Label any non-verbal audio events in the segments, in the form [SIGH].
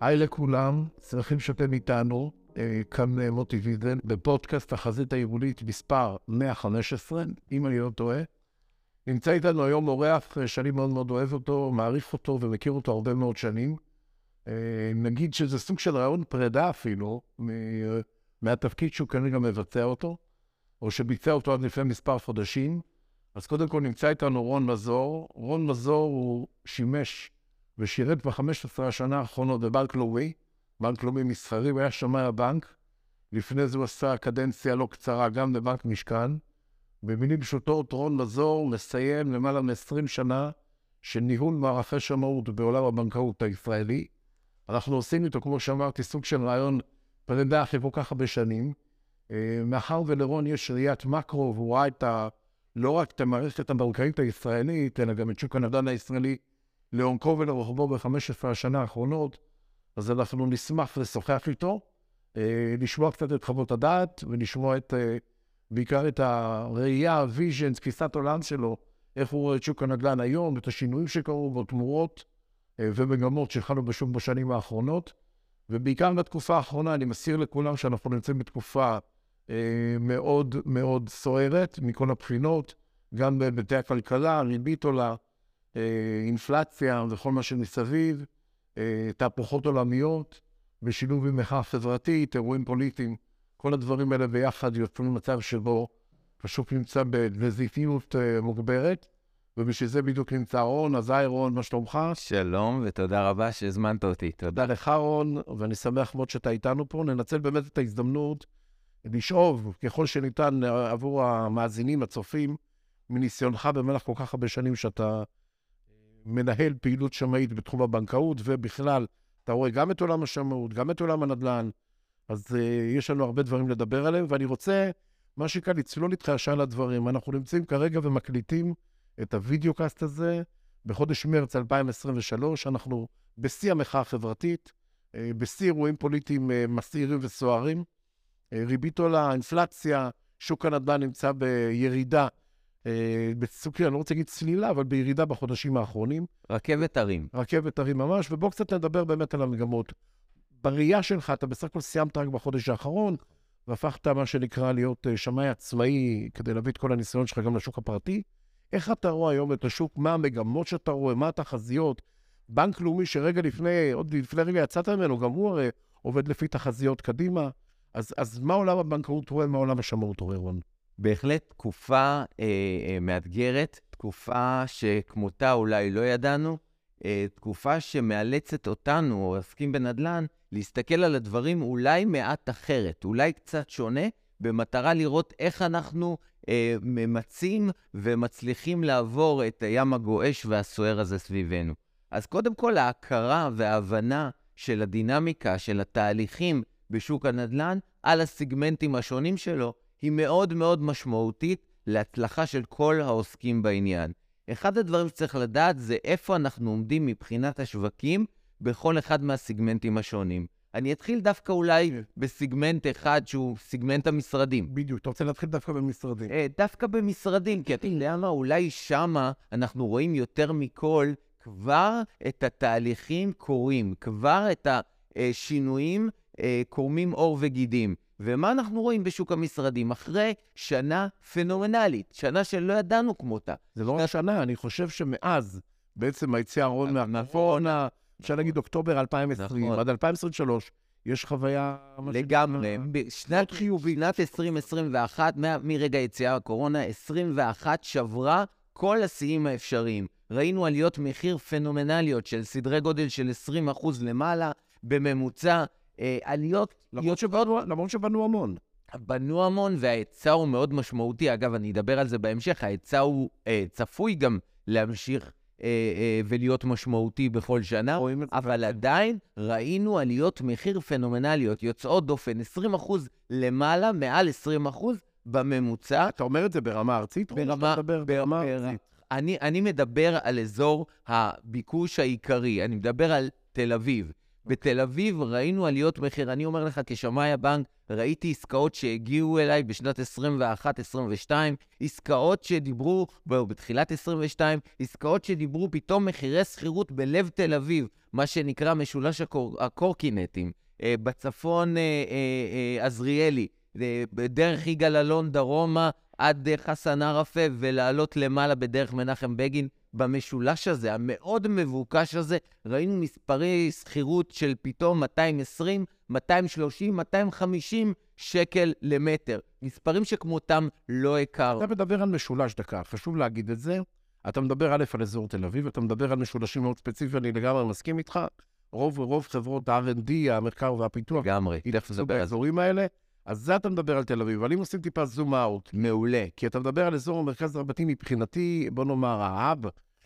היי לכולם, שמחים שאתם איתנו. אה, כאן אה, מוטי ויזן, בפודקאסט החזית העירונית מספר 115, אם אני לא טועה. נמצא איתנו היום אורח אה, שאני מאוד מאוד אוהב אותו, מעריך אותו ומכיר אותו הרבה מאוד שנים. נגיד שזה סוג של רעיון פרידה אפילו, מהתפקיד שהוא כנראה מבצע אותו, או שביצע אותו עד לפני מספר חודשים. אז קודם כל נמצא איתנו רון מזור. רון מזור הוא שימש ושירת ב-15 השנה האחרונות בבנק לאומי, בנק לאומי מסחרי, הוא היה שמאי הבנק. לפני זה הוא עשה קדנציה לא קצרה גם בבנק משכן. במילים פשוטות, רון מזור מסיים למעלה מ-20 שנה של ניהול מערכי שמאות בעולם הבנקאות הישראלי. אנחנו עושים איתו, כמו שאמרתי, סוג של רעיון פרידה אחרי כל כך הרבה שנים. אה, מאחר ולרון יש ראיית מקרו, והוא ראה את ה... לא רק את המערכת הבנקאית הישראלית, אלא גם את שוק הנדל"ן הישראלי לעומקו ולרוחבו ב-15 השנה האחרונות, אז אנחנו נשמח לשוחח איתו, אה, לשמוע קצת את חוות הדעת ולשמוע את, אה, בעיקר את הראייה, ה vision, תפיסת עולם שלו, איך הוא רואה את שוק הנדל"ן היום, את השינויים שקרו בו, תמורות אה, ומגמות שהתחלנו בשוק בשנים האחרונות. ובעיקר בתקופה האחרונה, אני מזכיר לכולם שאנחנו נמצאים בתקופה מאוד מאוד סוערת מכל הבחינות, גם בהיבטי הכלכלה, ריבית עולה, אינפלציה וכל מה שמסביב, תהפוכות עולמיות, בשילוב עם מחאה חברתית, אירועים פוליטיים, כל הדברים האלה ביחד יוצרים מצב שבו פשוט נמצא בזיתיות מוגברת, ובשביל זה בדיוק נמצא רון. אז היי רון, מה שלומך? שלום, ותודה רבה שהזמנת אותי. תודה לך רון, ואני שמח מאוד שאתה איתנו פה. ננצל באמת את ההזדמנות לשאוב ככל שניתן עבור המאזינים, הצופים, מניסיונך במהלך כל כך הרבה שנים שאתה מנהל פעילות שמאית בתחום הבנקאות, ובכלל, אתה רואה גם את עולם השמאות, גם את עולם הנדל"ן, אז uh, יש לנו הרבה דברים לדבר עליהם, ואני רוצה, מה שקל, לצלול איתך ישר לדברים. אנחנו נמצאים כרגע ומקליטים את הוידאו קאסט הזה בחודש מרץ 2023, אנחנו בשיא המחאה החברתית, uh, בשיא אירועים פוליטיים uh, מסעירים וסוערים. ריבית עולה, אינפלציה, שוק הנדל"ן נמצא בירידה אה, בסוג אני לא רוצה להגיד צלילה, אבל בירידה בחודשים האחרונים. רכבת הרים. רכבת הרים ממש, ובואו קצת נדבר באמת על המגמות. בראייה שלך, אתה בסך הכל סיימת רק בחודש האחרון, והפכת, מה שנקרא, להיות אה, שמאי עצמאי, כדי להביא את כל הניסיון שלך גם לשוק הפרטי. איך אתה רואה היום את השוק? מה המגמות שאתה רואה? מה התחזיות? בנק לאומי שרגע לפני, עוד לפני רגע יצאת ממנו, גם הוא הרי עובד לפי תחזיות קדימה. אז, אז מה עולם הבנקאות רואה, מה עולם השמאות רואה, רון? בהחלט תקופה אה, אה, מאתגרת, תקופה שכמותה אולי לא ידענו, אה, תקופה שמאלצת אותנו, או עוסקים בנדל"ן, להסתכל על הדברים אולי מעט אחרת, אולי קצת שונה, במטרה לראות איך אנחנו אה, ממצים ומצליחים לעבור את הים הגועש והסוער הזה סביבנו. אז קודם כל, ההכרה וההבנה של הדינמיקה, של התהליכים בשוק הנדל"ן, על הסיגמנטים השונים שלו, היא מאוד מאוד משמעותית להצלחה של כל העוסקים בעניין. אחד הדברים שצריך לדעת זה איפה אנחנו עומדים מבחינת השווקים בכל אחד מהסיגמנטים השונים. אני אתחיל דווקא אולי בסיגמנט אחד שהוא סיגמנט המשרדים. בדיוק, אתה רוצה להתחיל דווקא במשרדים. אה, דווקא במשרדים, כי אתה [CLEARS THROAT] יודע מה, אולי שמה אנחנו רואים יותר מכל כבר את התהליכים קורים, כבר את השינויים אה, קורמים עור וגידים. ומה אנחנו רואים בשוק המשרדים? אחרי שנה פנומנלית, שנה שלא ידענו כמותה. זה לא רק שנה, אני חושב שמאז בעצם היציאה הארון נכון. מהקורונה, אפשר להגיד אוקטובר 2020 נכון. עד 2023, יש חוויה... לגמרי. שנת חיובית, שנת 2021, מרגע יציאה הקורונה, 21 שברה כל השיאים האפשריים. ראינו עליות מחיר פנומנליות של סדרי גודל של 20% למעלה, בממוצע עליות... למרות שבנו, למרות שבנו המון. בנו המון, וההיצע הוא מאוד משמעותי. אגב, אני אדבר על זה בהמשך, ההיצע הוא אה, צפוי גם להמשיך אה, אה, ולהיות משמעותי בכל שנה, אבל עדיין ראינו עליות מחיר פנומנליות, יוצאות דופן, 20% למעלה, מעל 20% בממוצע. אתה אומר את זה ברמה ארצית? ברמה, ברמה ארצית. אני, אני מדבר על אזור הביקוש העיקרי, אני מדבר על תל אביב. בתל אביב ראינו עליות מחיר. אני אומר לך, כשמאי הבנק, ראיתי עסקאות שהגיעו אליי בשנת 21-22, עסקאות שדיברו, בתחילת 22, עסקאות שדיברו פתאום מחירי שכירות בלב תל אביב, מה שנקרא משולש הקור, הקורקינטים. אה, בצפון אה, אה, עזריאלי, בדרך יגאל אלון דרומה עד חסן ערפה ולעלות למעלה בדרך מנחם בגין. במשולש הזה, המאוד מבוקש הזה, ראינו מספרי שכירות של פתאום 220, 230, 250 שקל למטר. מספרים שכמותם לא הכרנו. אתה מדבר על משולש דקה, חשוב להגיד את זה. אתה מדבר א' על אזור תל אביב, אתה מדבר על משולשים מאוד ספציפיים, אני לגמרי מסכים איתך. רוב רוב חברות ה-R&D, המחקר והפיתוח, לגמרי, תכף נדבר באזורים האלה. אז זה אתה מדבר על תל אביב, אבל אם עושים טיפה זום אאוט. מעולה. כי אתה מדבר על אזור המרכז הרבתי מבחינתי, בוא נאמר, האב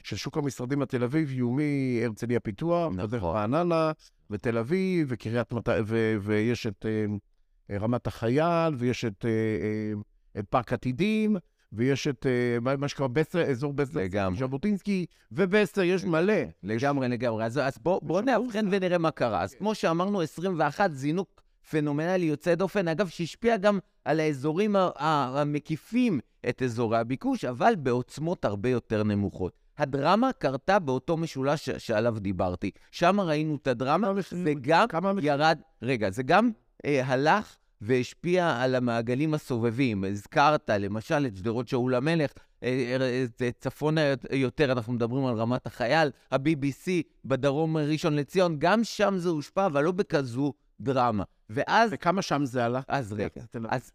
של שוק המשרדים התל אביב, יומי הרצליה פיתוח, נכון. רעננה, ותל אביב, וקריית מת... ו... ויש את uh, רמת החייל, ויש את, uh, את פארק עתידים, ויש את uh, מה שקרה בסר, אזור בסר, לגמרי. ז'בוטינסקי, ובסר, יש מלא. לגמרי, לגמרי. אז, אז בואו בוא נאבחן ונראה מה קרה. אז כמו שאמרנו, 21 זינוק פנומנלי יוצא דופן, אגב, שהשפיע גם על האזורים המקיפים את אזורי הביקוש, אבל בעוצמות הרבה יותר נמוכות. הדרמה קרתה באותו משולש שעליו דיברתי. שם ראינו את הדרמה, וגם ירד... רגע, זה גם אה, הלך והשפיע על המעגלים הסובבים. הזכרת, למשל, את שדרות שאול המלך, אה, אה, צפונה יותר, אנחנו מדברים על רמת החייל, ה-BBC בדרום ראשון לציון, גם שם זה הושפע, אבל לא בכזו דרמה. ואז... וכמה שם זה עלה? אז רגע, אז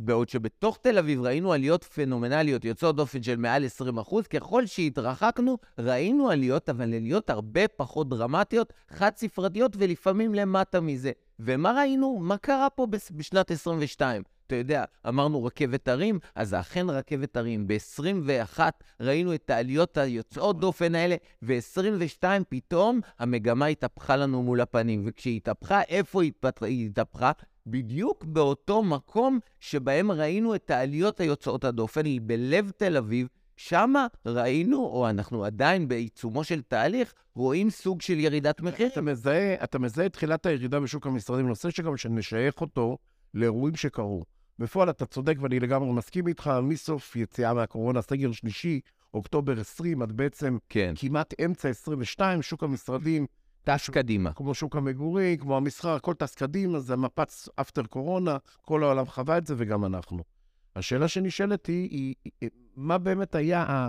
בעוד שבתוך תל אביב ראינו עליות פנומנליות יוצאות דופן של מעל 20 אחוז, ככל שהתרחקנו ראינו עליות, אבל עליות הרבה פחות דרמטיות, חד-ספרתיות ולפעמים למטה מזה. ומה ראינו? מה קרה פה בשנת 22? אתה יודע, אמרנו רכבת הרים, אז זה אכן רכבת הרים. ב-21 ראינו את העליות היוצאות דופן האלה, ו-22 פתאום המגמה התהפכה לנו מול הפנים. וכשהיא התהפכה, איפה היא התהפכה? בדיוק באותו מקום שבהם ראינו את העליות היוצאות הדופן, היא בלב תל אביב, שמה ראינו, או אנחנו עדיין בעיצומו של תהליך, רואים סוג של ירידת מחיר. אתה מזהה, אתה מזהה את תחילת הירידה בשוק המשרדים, נושא שגם שנשייך אותו לאירועים שקרו. בפועל אתה צודק ואני לגמרי מסכים איתך, מסוף יציאה מהקורונה, סגר שלישי, אוקטובר 20, עד בעצם כן. כמעט אמצע 22, שוק המשרדים טס קדימה. כמו שוק המגורי, כמו המסחר, הכל טס קדימה, זה מפץ אפטר קורונה, כל העולם חווה את זה וגם אנחנו. השאלה שנשאלת היא, היא, היא מה באמת היה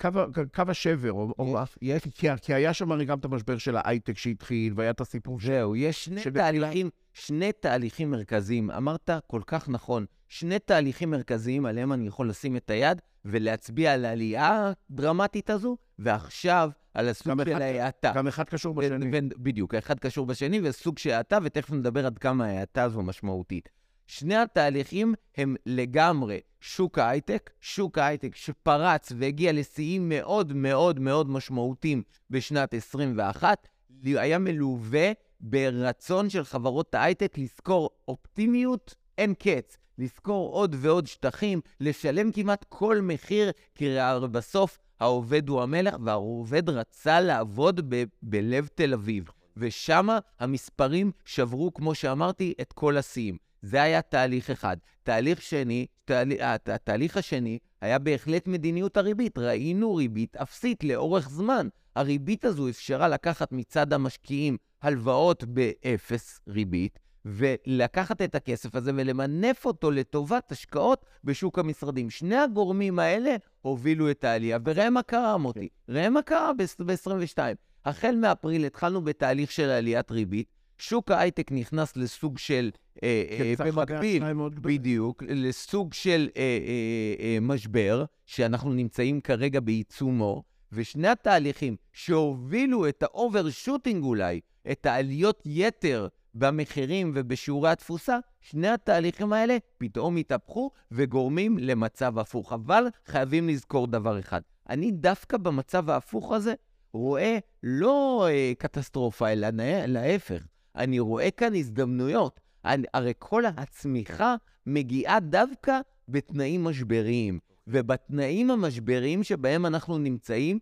קו, קו השבר, או, או יש, כי, כי היה שם הרי גם את המשבר של ההייטק שהתחיל, והיה את הסיפור של... זהו, יש שני תהליכים, שני תהליכים מרכזיים. אמרת כל כך נכון, שני תהליכים מרכזיים עליהם אני יכול לשים את היד ולהצביע על העלייה הדרמטית הזו, ועכשיו על הסוג של ההאטה. גם אחד קשור בשני. בדיוק, האחד קשור בשני, וסוג של האטה, ותכף נדבר עד כמה ההאטה הזו משמעותית. שני התהליכים הם לגמרי שוק ההייטק, שוק ההייטק שפרץ והגיע לשיאים מאוד מאוד מאוד משמעותיים בשנת 21, היה מלווה ברצון של חברות ההייטק לזכור אופטימיות אין קץ, לזכור עוד ועוד שטחים, לשלם כמעט כל מחיר, כי בסוף העובד הוא המלך, והעובד רצה לעבוד ב- בלב תל אביב. ושם המספרים שברו, כמו שאמרתי, את כל השיאים. זה היה תהליך אחד. תהליך שני, תהל... התהליך השני היה בהחלט מדיניות הריבית. ראינו ריבית אפסית לאורך זמן. הריבית הזו אפשרה לקחת מצד המשקיעים הלוואות באפס ריבית, ולקחת את הכסף הזה ולמנף אותו לטובת השקעות בשוק המשרדים. שני הגורמים האלה הובילו את העלייה. וראה מה קרה, מוטי. ראה מה קרה ב-22. החל מאפריל התחלנו בתהליך של עליית ריבית. שוק ההייטק נכנס לסוג של, אה, אה, במקביל, בדיוק, לסוג של אה, אה, אה, משבר, שאנחנו נמצאים כרגע בעיצומו, ושני התהליכים שהובילו את ה overshooting אולי, את העליות יתר במחירים ובשיעורי התפוסה, שני התהליכים האלה פתאום התהפכו וגורמים למצב הפוך. אבל חייבים לזכור דבר אחד, אני דווקא במצב ההפוך הזה רואה לא אה, קטסטרופה, אלא להפך. אני רואה כאן הזדמנויות. אני, הרי כל הצמיחה מגיעה דווקא בתנאים משבריים. ובתנאים המשבריים שבהם אנחנו נמצאים,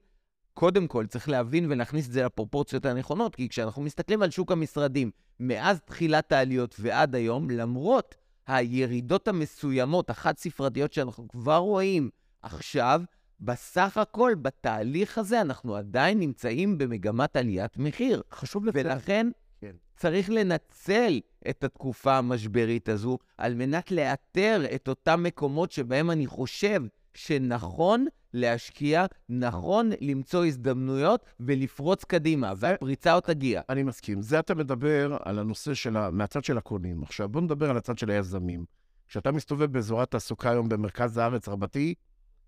קודם כל, צריך להבין ולהכניס את זה לפרופורציות הנכונות, כי כשאנחנו מסתכלים על שוק המשרדים מאז תחילת העליות ועד היום, למרות הירידות המסוימות, החד-ספרתיות שאנחנו כבר רואים עכשיו, בסך הכל, בתהליך הזה, אנחנו עדיין נמצאים במגמת עליית מחיר. חשוב לציין. ולכן כן. צריך לנצל את התקופה המשברית הזו על מנת לאתר את אותם מקומות שבהם אני חושב שנכון להשקיע, נכון למצוא הזדמנויות ולפרוץ קדימה, והפריצה עוד תגיע. אני מסכים. זה אתה מדבר על הנושא של ה... מהצד של הקונים. עכשיו, בוא נדבר על הצד של היזמים. כשאתה מסתובב באזורי התעסוקה היום במרכז הארץ רבתי,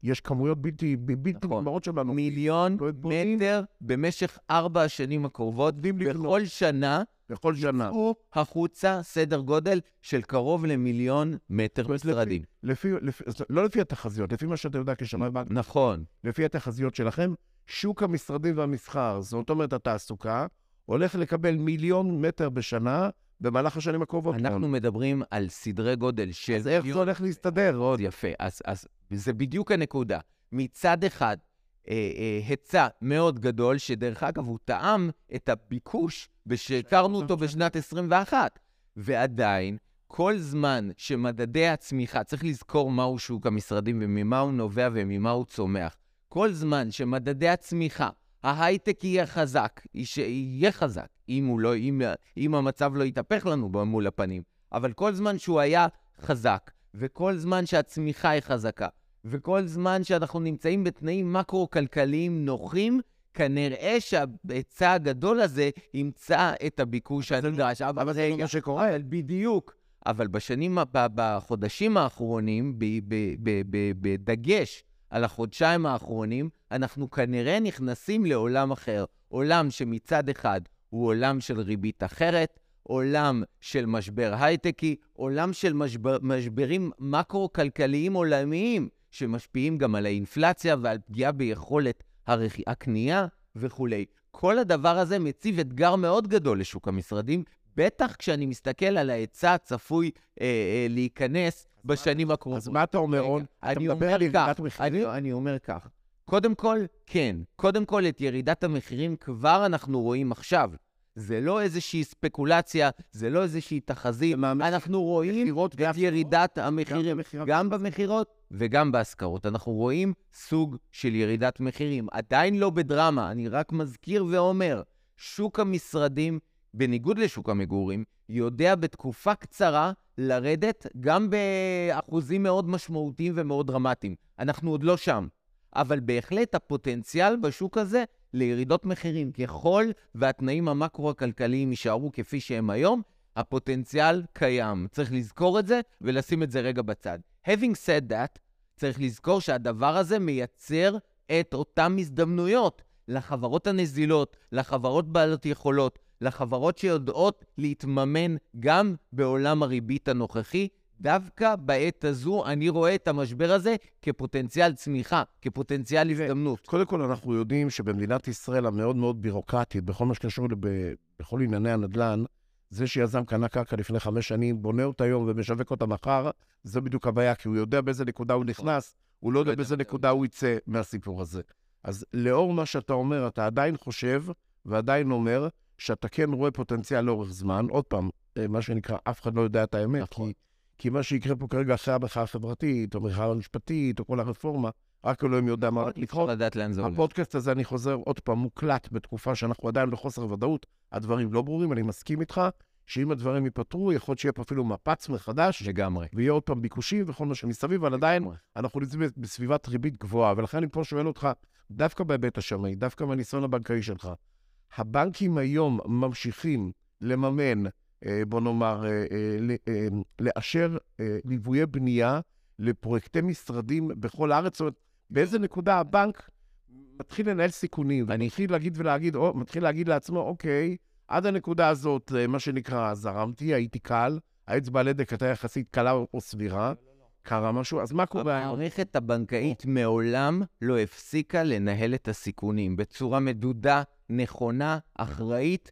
יש כמויות בלתי, בלתי נכון. נגמרות שלנו. מיליון לא. מטר במשך ארבע השנים הקרובות. בכל שנה, בכל שנה. יצאו החוצה סדר גודל של קרוב למיליון מטר משרדים. לפי, לפי, לא לפי התחזיות, לפי מה שאתה יודע כשמאי בנק, נכון. לפי התחזיות שלכם, שוק המשרדים והמסחר, זאת אומרת התעסוקה, הולך לקבל מיליון מטר בשנה במהלך השנים הקרובות. אנחנו מדברים על סדרי גודל של... אז איך זה הולך להסתדר? מאוד יפה. אז, אז זה בדיוק הנקודה. מצד אחד, אה, אה, היצע מאוד גדול, שדרך אגב, הוא טעם את הביקוש שהכרנו אותו בשנת 21. ועדיין, כל זמן שמדדי הצמיחה, צריך לזכור מהו שוק המשרדים וממה הוא נובע וממה הוא צומח. כל זמן שמדדי הצמיחה, ההייטק יהיה חזק, יהיה חזק, אם, הוא לא, אם, אם המצב לא יתהפך לנו מול הפנים, אבל כל זמן שהוא היה חזק, וכל זמן שהצמיחה היא חזקה, וכל זמן שאנחנו נמצאים בתנאים מקרו-כלכליים נוחים, כנראה שההיצע הגדול הזה ימצא את הביקוש הנדרש. אבל זה לא מה שקורה. אבל בדיוק. אבל בשנים, בחודשים האחרונים, בדגש על החודשיים האחרונים, אנחנו כנראה נכנסים לעולם אחר. עולם שמצד אחד הוא עולם של ריבית אחרת, עולם של משבר הייטקי, עולם של משבר, משברים מקרו-כלכליים עולמיים, שמשפיעים גם על האינפלציה ועל פגיעה ביכולת הרכ... הקנייה וכולי. כל הדבר הזה מציב אתגר מאוד גדול לשוק המשרדים, בטח כשאני מסתכל על ההיצע הצפוי אה, אה, להיכנס בשנים הקרובות. אז מה אתה אומר, רון? אני אומר כך? אני, אומר כך. קודם כל, כן. קודם כל, את ירידת המחירים כבר אנחנו רואים עכשיו. זה לא איזושהי ספקולציה, זה לא איזושהי תחזית. אנחנו רואים את? ירידת המחירים, גם במכירות וגם בהשכרות. אנחנו רואים סוג של ירידת מחירים. עדיין לא בדרמה, אני רק מזכיר ואומר, שוק המשרדים, בניגוד לשוק המגורים, יודע בתקופה קצרה לרדת גם באחוזים מאוד משמעותיים ומאוד דרמטיים. אנחנו עוד לא שם. אבל בהחלט הפוטנציאל בשוק הזה לירידות מחירים, ככל והתנאים המקרו-הכלכליים יישארו כפי שהם היום, הפוטנציאל קיים. צריך לזכור את זה ולשים את זה רגע בצד. Having said that, צריך לזכור שהדבר הזה מייצר את אותן הזדמנויות לחברות הנזילות, לחברות בעלות יכולות, לחברות שיודעות להתממן גם בעולם הריבית הנוכחי. דווקא בעת הזו אני רואה את המשבר הזה כפוטנציאל צמיחה, כפוטנציאל הזדמנות. קודם כל, אנחנו יודעים שבמדינת ישראל המאוד מאוד בירוקרטית, בכל מה שקשור לב... בכל ענייני הנדל"ן, זה שיזם קנה קרקע לפני חמש שנים, בונה אותה היום ומשווק אותה מחר, זה בדיוק הבעיה, כי הוא יודע באיזה נקודה הוא נכנס, הוא לא יודע באיזה נקודה הוא יצא מהסיפור הזה. אז לאור מה שאתה אומר, אתה עדיין חושב ועדיין אומר שאתה כן רואה פוטנציאל לאורך זמן. עוד פעם, אה, מה שנקרא, אף אחד לא יודע את האמת, נכון. כי, כי מה שיקרה פה כרגע אחרי המחאה החברתית, או המחאה המשפטית, או כל הרפורמה, רק אלוהים יודע מה אפשר לקרות. לדעת לאן זה הולך. הפודקאסט הזה, אני חוזר עוד פעם, מוקלט בתקופה שאנחנו עדיין בחוסר ודאות, הדברים לא ברורים, אני מסכים איתך שאם הדברים ייפתרו, יכול להיות שיהיה פה אפילו מפץ מחדש, לגמרי. ויהיה עוד פעם ביקושים וכל מה שמסביב, אבל עדיין. אנחנו נמצאים בסביבת ריבית גבוהה, ולכן אני פה שואל אותך, דווקא בהיבט השמאי, דווקא מהניסיון הבנקאי שלך, הבנקים היום ממשיכים לממן, אה, בוא נאמר, אה, אה, לאשר ליוויי בנייה לפרויקטי משרדים בכל הארץ, זאת אומרת, באיזה נקודה הבנק מתחיל לנהל סיכונים, אני- מתחיל להגיד ולהגיד, או, מתחיל להגיד לעצמו, אוקיי, עד הנקודה הזאת, מה שנקרא, זרמתי, הייתי קל, האצבע על הדק הייתה יחסית קלה או סבירה, קרה משהו, אז מה קורה היום? המערכת הבנקאית מעולם לא הפסיקה לנהל את הסיכונים בצורה מדודה, נכונה, אחראית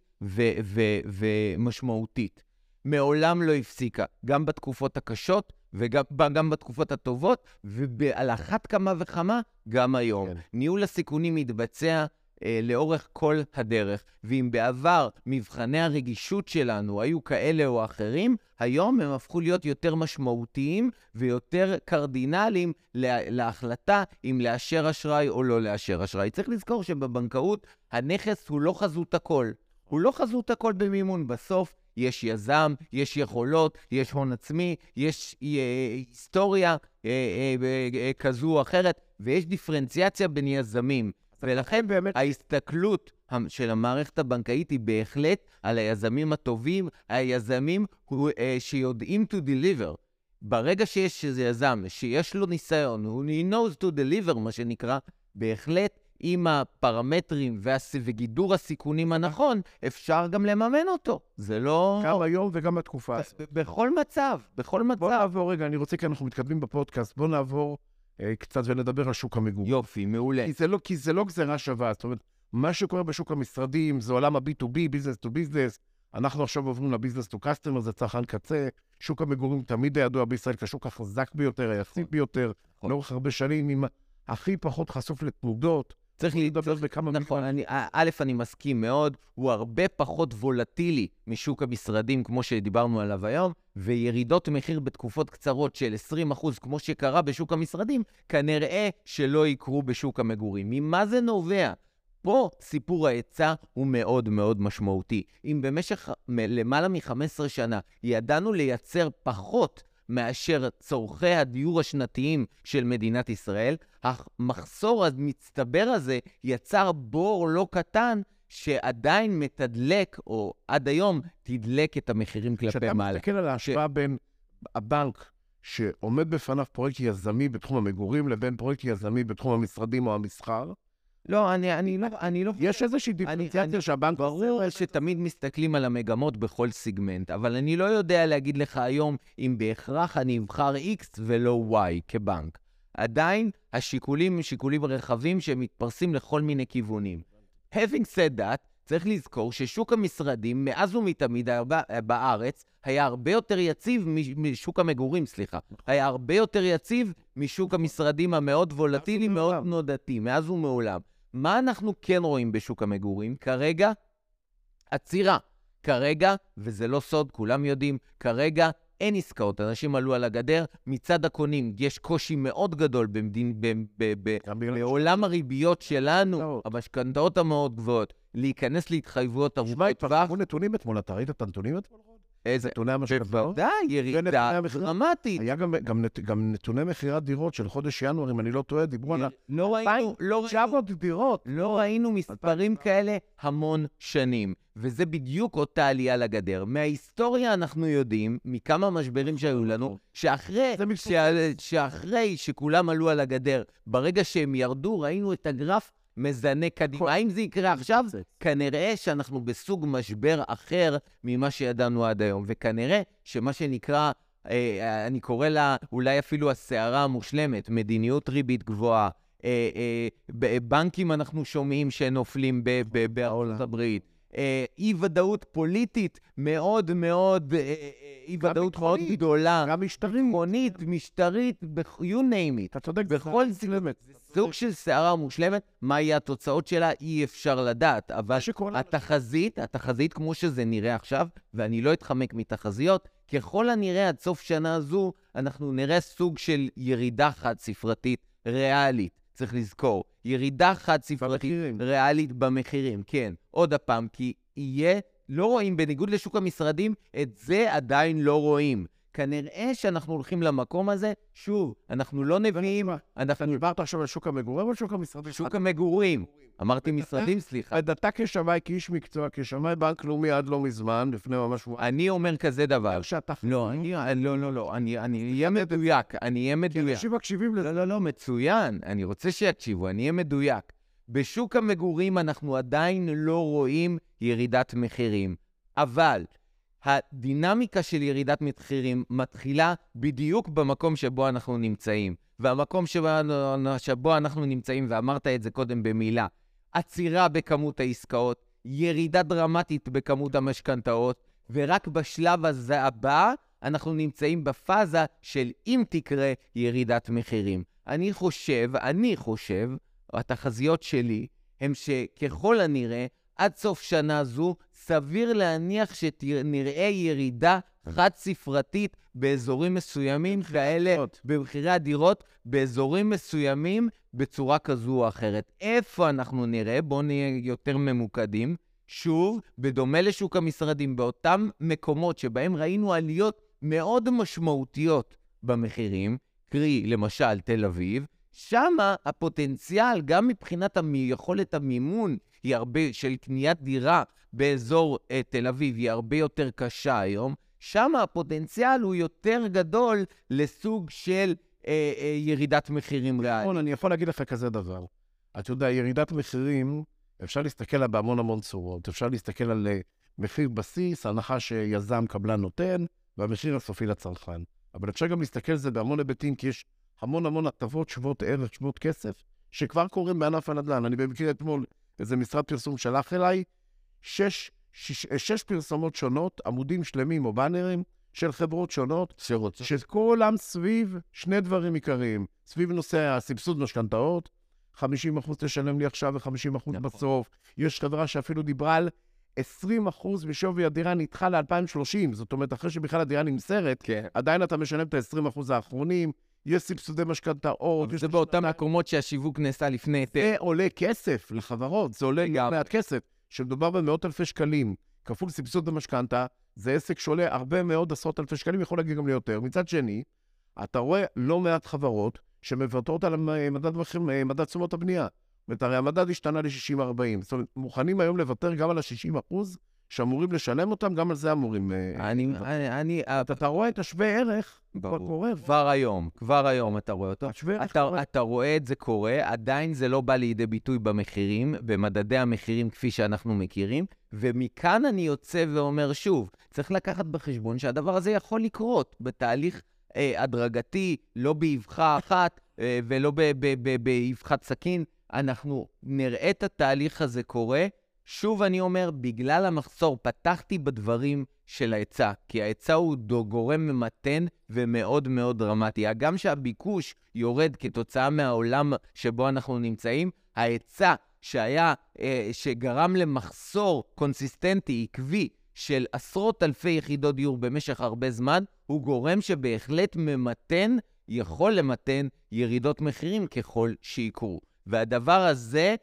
ומשמעותית. מעולם לא הפסיקה, גם בתקופות הקשות וגם גם בתקופות הטובות, ועל אחת כמה וכמה, גם היום. כן. ניהול הסיכונים מתבצע אה, לאורך כל הדרך. ואם בעבר מבחני הרגישות שלנו היו כאלה או אחרים, היום הם הפכו להיות יותר משמעותיים ויותר קרדינליים לה, להחלטה אם לאשר אשראי או לא לאשר אשראי. צריך לזכור שבבנקאות הנכס הוא לא חזות הכל. הוא לא חזות הכל במימון. בסוף יש יזם, יש יכולות, יש הון עצמי, יש אה, היסטוריה אה, אה, כזו או אחרת, ויש דיפרנציאציה בין יזמים. ולכן באמת ההסתכלות של המערכת הבנקאית היא בהחלט על היזמים הטובים, היזמים אה, שיודעים to deliver. ברגע שיש איזה יזם שיש לו ניסיון, הוא knows to deliver, מה שנקרא, בהחלט עם הפרמטרים והס... וגידור הסיכונים הנכון, אפשר גם לממן אותו. זה לא... גם היום וגם בתקופה. בכל מצב, בכל מצב. בוא נעבור רגע, אני רוצה, כי אנחנו מתקדמים בפודקאסט, בוא נעבור אה, קצת ונדבר על שוק המגורים. יופי, מעולה. כי זה לא, כי זה לא גזירה שווה, זאת אומרת, מה שקורה בשוק המשרדים זה עולם ה-B2B, business to business. אנחנו עכשיו עוברים ל business to customer, זה צרכן קצה. שוק המגורים תמיד היה ידוע בישראל כשוק החזק ביותר, היציב. ביותר, נכון. לאורך הרבה שנים, עם הכי פחות חשוף לתנודות. צריך לדבר בכמה. נכון, אני, א', אני מסכים מאוד, הוא הרבה פחות וולטילי משוק המשרדים, כמו שדיברנו עליו היום, וירידות מחיר בתקופות קצרות של 20%, כמו שקרה בשוק המשרדים, כנראה שלא יקרו בשוק המגורים. ממה זה נובע? פה סיפור ההיצע הוא מאוד מאוד משמעותי. אם במשך למעלה מ-15 שנה ידענו לייצר פחות מאשר צורכי הדיור השנתיים של מדינת ישראל, המחסור המצטבר הזה יצר בור לא קטן שעדיין מתדלק, או עד היום תדלק את המחירים כלפי מעלה. כשאתה מסתכל על ההשוואה ש... בין הבנק שעומד בפניו פרויקט יזמי בתחום המגורים לבין פרויקט יזמי בתחום המשרדים או המסחר, לא, אני, אני לא, אני לא... יש איזושהי דיפרנציאציה שהבנק... ברור שתמיד מסתכלים על המגמות בכל סיגמנט, אבל אני לא יודע להגיד לך היום אם בהכרח אני אבחר X ולא Y כבנק. עדיין השיקולים הם שיקולים רחבים שמתפרסים לכל מיני כיוונים. Having said that, צריך לזכור ששוק המשרדים מאז ומתמיד בארץ היה הרבה יותר יציב משוק המגורים, סליחה. היה הרבה יותר יציב משוק המשרדים המאוד וולטילי, מאוד נודתי, מאז ומעולם. מה אנחנו כן רואים בשוק המגורים? כרגע, עצירה. כרגע, וזה לא סוד, כולם יודעים, כרגע אין עסקאות, אנשים עלו על הגדר. מצד הקונים יש קושי מאוד גדול במדין, ב, ב, ב, בעולם הריביות שלנו. המשכנתאות המאוד גבוהות, להיכנס להתחייבויות ארוכות טווח. תשמע, התפרסמו נתונים אתמול, אתה ראית את הנתונים אתמול? איזה? נתוני המשכנתאות? בוודאי, ירידה דרמטית. היה גם, גם, גם נתוני מכירת דירות של חודש ינואר, אם אני לא טועה, דיברו על לא ראינו, לא 900 דירות. לא ראינו מספרים כאלה המון שנים. וזה בדיוק אותה עלייה לגדר. מההיסטוריה אנחנו יודעים, מכמה משברים שהיו לנו, שאחרי, שאחרי שכולם עלו על הגדר, ברגע שהם ירדו, ראינו את הגרף מזנה קדימה. האם זה יקרה עכשיו? כנראה שאנחנו בסוג משבר אחר ממה שידענו עד היום, וכנראה שמה שנקרא, אה, אני קורא לה אולי אפילו הסערה המושלמת, מדיניות ריבית גבוהה, אה, אה, בנקים אנחנו שומעים שנופלים בארצות הברית. אה, אי-ודאות פוליטית מאוד מאוד, אה, אה, אי-ודאות מאוד גדולה. גם משטרית. ביטחונית, משטרית, you name it. אתה צודק, בכל מושלמת. סוג של סערה מושלמת, מה יהיה התוצאות שלה, אי אפשר לדעת. אבל התחזית, התחזית כמו שזה נראה עכשיו, ואני לא אתחמק מתחזיות, ככל הנראה עד סוף שנה זו, אנחנו נראה סוג של ירידה חד-ספרתית ריאלית. צריך לזכור, ירידה חד-ספרתית ריאלית במחירים, כן. עוד הפעם, כי יהיה, לא רואים, בניגוד לשוק המשרדים, את זה עדיין לא רואים. כנראה שאנחנו הולכים למקום הזה, שוב, אנחנו לא נביאים, אנחנו... אתה דיברת עכשיו על שוק המגורים או שוק המשרדים? שוק המגורים. אמרתי משרדים, סליחה. אתה כשמאי, כאיש מקצוע, כשמאי בנק לאומי עד לא מזמן, לפני ממש... אני אומר כזה דבר. שאתה... לא, לא, לא, לא, אני אהיה מדויק, אני אהיה מדויק. כי אנשים מקשיבים לזה. לא, לא, לא, מצוין, אני רוצה שיקשיבו, אני אהיה מדויק. בשוק המגורים אנחנו עדיין לא רואים ירידת מחירים, אבל הדינמיקה של ירידת מחירים מתחילה בדיוק במקום שבו אנחנו נמצאים. והמקום שבו, שבו אנחנו נמצאים, ואמרת את זה קודם במילה, עצירה בכמות העסקאות, ירידה דרמטית בכמות המשכנתאות, ורק בשלב הזה הבא אנחנו נמצאים בפאזה של אם תקרה ירידת מחירים. אני חושב, אני חושב, התחזיות שלי, הם שככל הנראה, עד סוף שנה זו, סביר להניח שנראה ירידה חד-ספרתית באזורים מסוימים כאלה, במחירי הדירות, באזורים מסוימים בצורה כזו או אחרת. איפה אנחנו נראה? בואו נהיה יותר ממוקדים. שוב, בדומה לשוק המשרדים, באותם מקומות שבהם ראינו עליות מאוד משמעותיות במחירים, קרי, למשל, תל אביב, שם הפוטנציאל, גם מבחינת יכולת המימון, היא הרבה, של קניית דירה באזור uh, תל אביב, היא הרבה יותר קשה היום. שם הפוטנציאל הוא יותר גדול לסוג של uh, uh, ירידת מחירים ריאלית. נכון, אני יכול להגיד לך כזה דבר. אתה יודע, ירידת מחירים, אפשר להסתכל עליה בהמון המון צורות. אפשר להסתכל על uh, מחיר בסיס, הנחה שיזם קבלן נותן, והמחיר הסופי לצרכן. אבל אפשר גם להסתכל על זה בהמון היבטים, כי יש המון המון הטבות שוות ערך, שוות כסף, שכבר קורים בענף הנדל"ן. אני במקרה אתמול, איזה משרד פרסום שלח אליי, שש, שש, שש פרסומות שונות, עמודים שלמים או באנרים, של חברות שונות, שרוצות. שכולם סביב שני דברים עיקריים. סביב נושא הסבסוד משכנתאות, 50% תשלם לי עכשיו ו-50% נכון. בסוף. יש חברה שאפילו דיברה על 20 אחוז משווי הדירה נדחה ל-2030, זאת אומרת, אחרי שבכלל הדירה נמסרת, כן. עדיין אתה משלם את ה-20 אחוז האחרונים, יש סבסודי משכנתאות. זה באותם מקומות שהשיווק נעשה לפני היתר. זה עולה כסף לחברות, זה עולה גם מעט כסף. כשמדובר במאות אלפי שקלים, כפול סבסוד במשכנתה, זה עסק שעולה הרבה מאוד עשרות אלפי שקלים, יכול להגיע גם ליותר. מצד שני, אתה רואה לא מעט חברות שמוותרות על מדד, מדד תשומות הבנייה. זאת אומרת, הרי המדד השתנה ל-60-40. זאת אומרת, מוכנים היום לוותר גם על ה-60 אחוז שאמורים לשלם אותם, גם על זה אמורים... אה, אני... אני, אני אתה רואה את השווה ערך, כבר קורה. כבר היום, כבר היום אתה רואה אותו. השווה ערך אתה, קורה. אתה רואה את זה קורה, עדיין זה לא בא לידי ביטוי במחירים, במדדי המחירים כפי שאנחנו מכירים, ומכאן אני יוצא ואומר שוב, צריך לקחת בחשבון שהדבר הזה יכול לקרות בתהליך אה, הדרגתי, לא באבחה אחת אה, ולא באבחת סכין. אנחנו נראה את התהליך הזה קורה. שוב אני אומר, בגלל המחסור, פתחתי בדברים של ההיצע, כי ההיצע הוא גורם ממתן ומאוד מאוד דרמטי. הגם שהביקוש יורד כתוצאה מהעולם שבו אנחנו נמצאים, ההיצע שהיה, אה, שגרם למחסור קונסיסטנטי, עקבי, של עשרות אלפי יחידות דיור במשך הרבה זמן, הוא גורם שבהחלט ממתן, יכול למתן ירידות מחירים ככל שיקרו. והדבר הזה,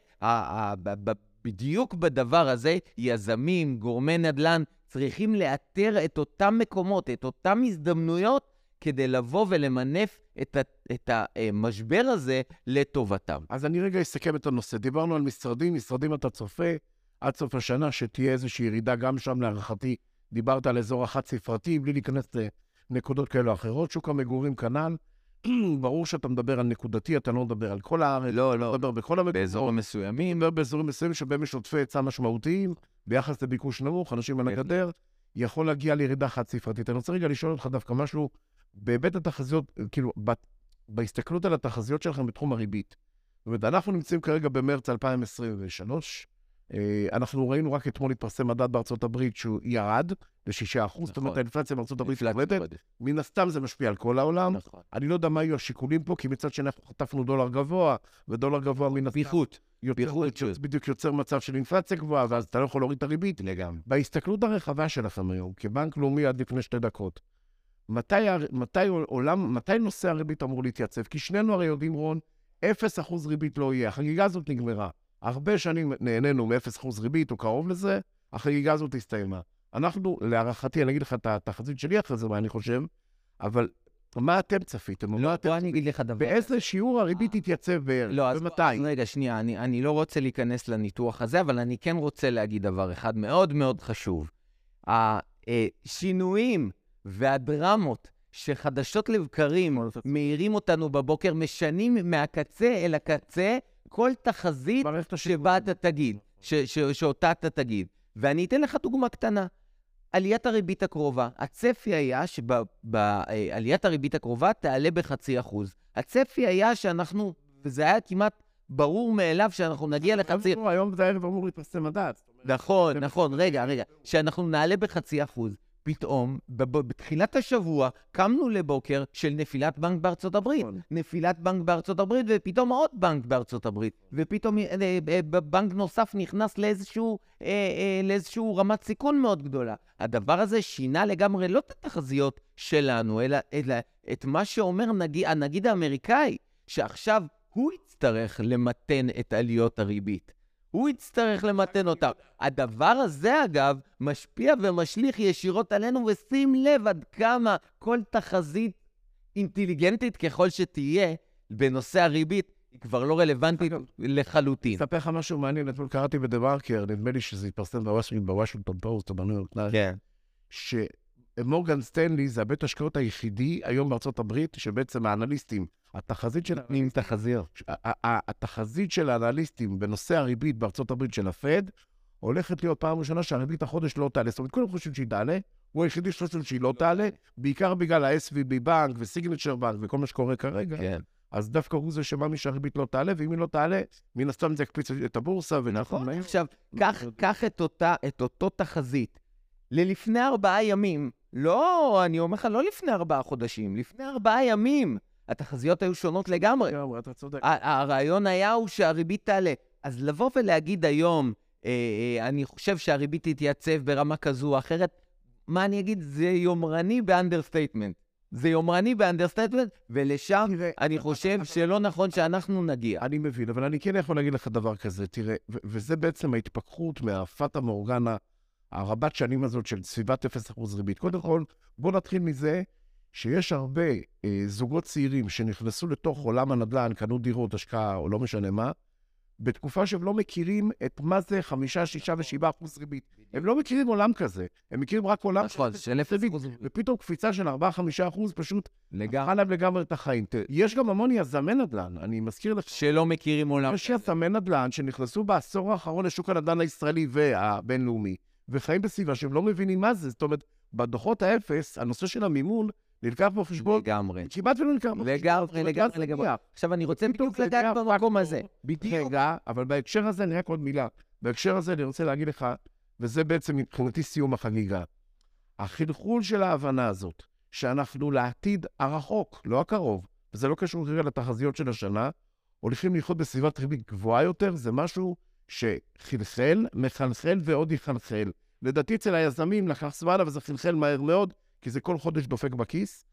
בדיוק בדבר הזה, יזמים, גורמי נדל"ן, צריכים לאתר את אותם מקומות, את אותן הזדמנויות, כדי לבוא ולמנף את, ה, את המשבר הזה לטובתם. אז אני רגע אסכם את הנושא. דיברנו על משרדים, משרדים אתה צופה עד סוף השנה שתהיה איזושהי ירידה גם שם, להערכתי. דיברת על אזור החד-ספרתי, בלי להיכנס לנקודות כאלה או אחרות. שוק המגורים כנ"ל. [CLEARS THROAT] ברור שאתה מדבר על נקודתי, אתה לא מדבר על כל הארץ. לא, לא. אתה מדבר בכל המקומות. באזורים מסוימים. מדבר באזורים מסוימים שבהם יש עודפי היצע משמעותיים, ביחס לביקוש נמוך, אנשים על הגדר, יכול להגיע לירידה חד-ספרתית. אני רוצה רגע לשאול אותך דווקא משהו, בהיבט התחזיות, כאילו, בהסתכלות על התחזיות שלכם בתחום הריבית. זאת אומרת, אנחנו נמצאים כרגע במרץ 2023, אה, אנחנו ראינו רק אתמול התפרסם מדד בארצות הברית שהוא ירד ל-6%, נכון. זאת אומרת, האינפלציה בארצות הברית יורדת. מן הסתם זה משפיע על כל העולם. נכון. אני לא יודע מה יהיו השיקולים פה, כי מצד שני אנחנו חטפנו דולר גבוה, ודולר גבוה מן הסתם... פיחות. פיחות. בדיוק יוצר מצב של אינפלציה גבוהה, ואז אתה לא יכול להוריד את הריבית. לגמרי. בהסתכלות הרחבה שלכם היום, כבנק לאומי עד לפני שתי דקות, מתי, מתי, עולם, מתי נושא הריבית אמור להתייצב? כי שנינו הרי יודעים, רון, 0% ריבית לא יהיה. החגיגה הזאת נגמרה. הרבה שנים נהנינו מ-0% ריבית או קרוב לזה, החגיגה הזאת הסתיימה. אנחנו, להערכתי, אני אגיד לך את התחזית שלי אחרי זה, מה אני חושב, אבל מה אתם צפיתם? לא, בוא אני אגיד לך דבר. באיזה שיעור הריבית תתייצב בערך? לא, אז ומתי? רגע, שנייה, אני, אני לא רוצה להיכנס לניתוח הזה, אבל אני כן רוצה להגיד דבר אחד מאוד מאוד חשוב. השינויים והדרמות שחדשות לבקרים מאירים אותנו בבוקר, משנים מהקצה אל הקצה כל תחזית שבה אתה תגיד, ש, ש, שאותה אתה תגיד. ואני אתן לך דוגמה קטנה. עליית הריבית הקרובה, הצפי היה שבעליית הריבית הקרובה תעלה בחצי אחוז. הצפי היה שאנחנו, וזה היה כמעט ברור מאליו שאנחנו נגיע לחצי... היום זה הערב אמור להתפרסם מדד. נכון, נכון, רגע, רגע. שאנחנו נעלה בחצי אחוז. פתאום, בתחילת השבוע, קמנו לבוקר של נפילת בנק בארצות הברית. נכון. נפילת בנק בארצות הברית, ופתאום עוד בנק בארצות הברית. ופתאום אה, אה, בנק נוסף נכנס לאיזשהו, אה, אה, לאיזשהו רמת סיכון מאוד גדולה. הדבר הזה שינה לגמרי לא את התחזיות שלנו, אלא, אלא את מה שאומר נגיד, הנגיד האמריקאי, שעכשיו הוא יצטרך למתן את עליות הריבית. הוא יצטרך למתן אותם. הדבר הזה, אגב, משפיע ומשליך ישירות עלינו, ושים לב עד כמה כל תחזית אינטליגנטית ככל שתהיה בנושא הריבית, היא כבר לא רלוונטית לחלוטין. אספר לך משהו מעניין, אתמול קראתי בדה-מרקר, נדמה לי שזה התפרסם בוושינגטון פוסט או בניו יורק כן. שמורגן סטנלי זה הבית השקעות היחידי היום בארצות הברית, שבעצם האנליסטים, התחזית של... נותנים תחזיות. התחזית של האנליסטים בנושא הריבית בארצות הברית של הפד, הולכת להיות פעם ראשונה שהריבית החודש לא תעלה. זאת אומרת, כולם חושבים שהיא תעלה, הוא היחידי שחושב שהיא לא תעלה, בעיקר בגלל ה-SVB בנק וסיגנצ'ר בנק וכל מה שקורה כרגע. כן. אז דווקא הוא זה שמאמין שהריבית לא תעלה, ואם היא לא תעלה, מן הסתם זה יקפיץ את הבורסה, ונכון, מהר. עכשיו, קח, קח את, אותה, את אותו תחזית ללפני ארבעה ימים. לא, אני אומר לך, לא לפני ארבעה חודשים, לפני ארבעה ימים. התחזיות היו שונות לגמרי. לגמרי, אתה צודק. הרעיון היה הוא שהריבית תעלה. אז לבוא ולהגיד היום, אה, אה, אני חושב שהריבית תתייצב ברמה כזו או אחרת, מה אני אגיד? זה יומרני ב understatement. זה יומרני ב understatement, ולשם תראה, אני חושב שלא נכון שאנחנו נגיע. אני מבין, אבל אני כן יכול להגיד לך דבר כזה, תראה, ו- וזה בעצם ההתפכחות מהפטה מורגנה הרבת שנים הזאת של סביבת 0% ריבית. קודם כל, בוא נתחיל מזה שיש הרבה אה, זוגות צעירים שנכנסו לתוך עולם הנדל"ן, קנו דירות, השקעה או לא משנה מה, בתקופה שהם לא מכירים את מה זה 5, 6 ו-7 אחוז ריבית. הם לא מכירים עולם כזה, הם מכירים רק עולם נכון, של אפס ריבית. ופתאום קפיצה של 4-5 אחוז פשוט. הפכה להם לגמרי את החיים. יש גם המון יזמי נדל"ן, אני מזכיר לך. שלא מכירים עולם. יש יזמי נדל"ן שנכנסו בעשור האחרון לשוק הנדל"ן הישראלי והבינלאומי, וחיים בסביבה שהם לא מבינים מה זה. זאת אומרת, בדוחות האפס, הנושא של המימון נלקח בחשבון, לגמרי. כמעט ולא נלקח בחשבון. לגמרי, לגמרי, לגמרי. עכשיו, אני רוצה בדיוק לגעת נהיה במקום. הזה. בדיוק. רגע, אבל בהקשר הזה, אני רק עוד מילה. בהקשר הזה אני רוצה להגיד לך, וזה בעצם מבחינתי סיום החגיגה. החלחול של ההבנה הזאת, שאנחנו לעתיד הרחוק, לא הקרוב, וזה לא קשור כרגע לתחזיות של השנה, הולכים לחיות בסביבת ריבית גבוהה יותר, זה משהו שחלחל, מחלחל ועוד יחלחל. לדעתי אצל היזמים לקח זמן, אבל זה חלחל מהר מאוד, כי זה כל חודש דופק בכיס.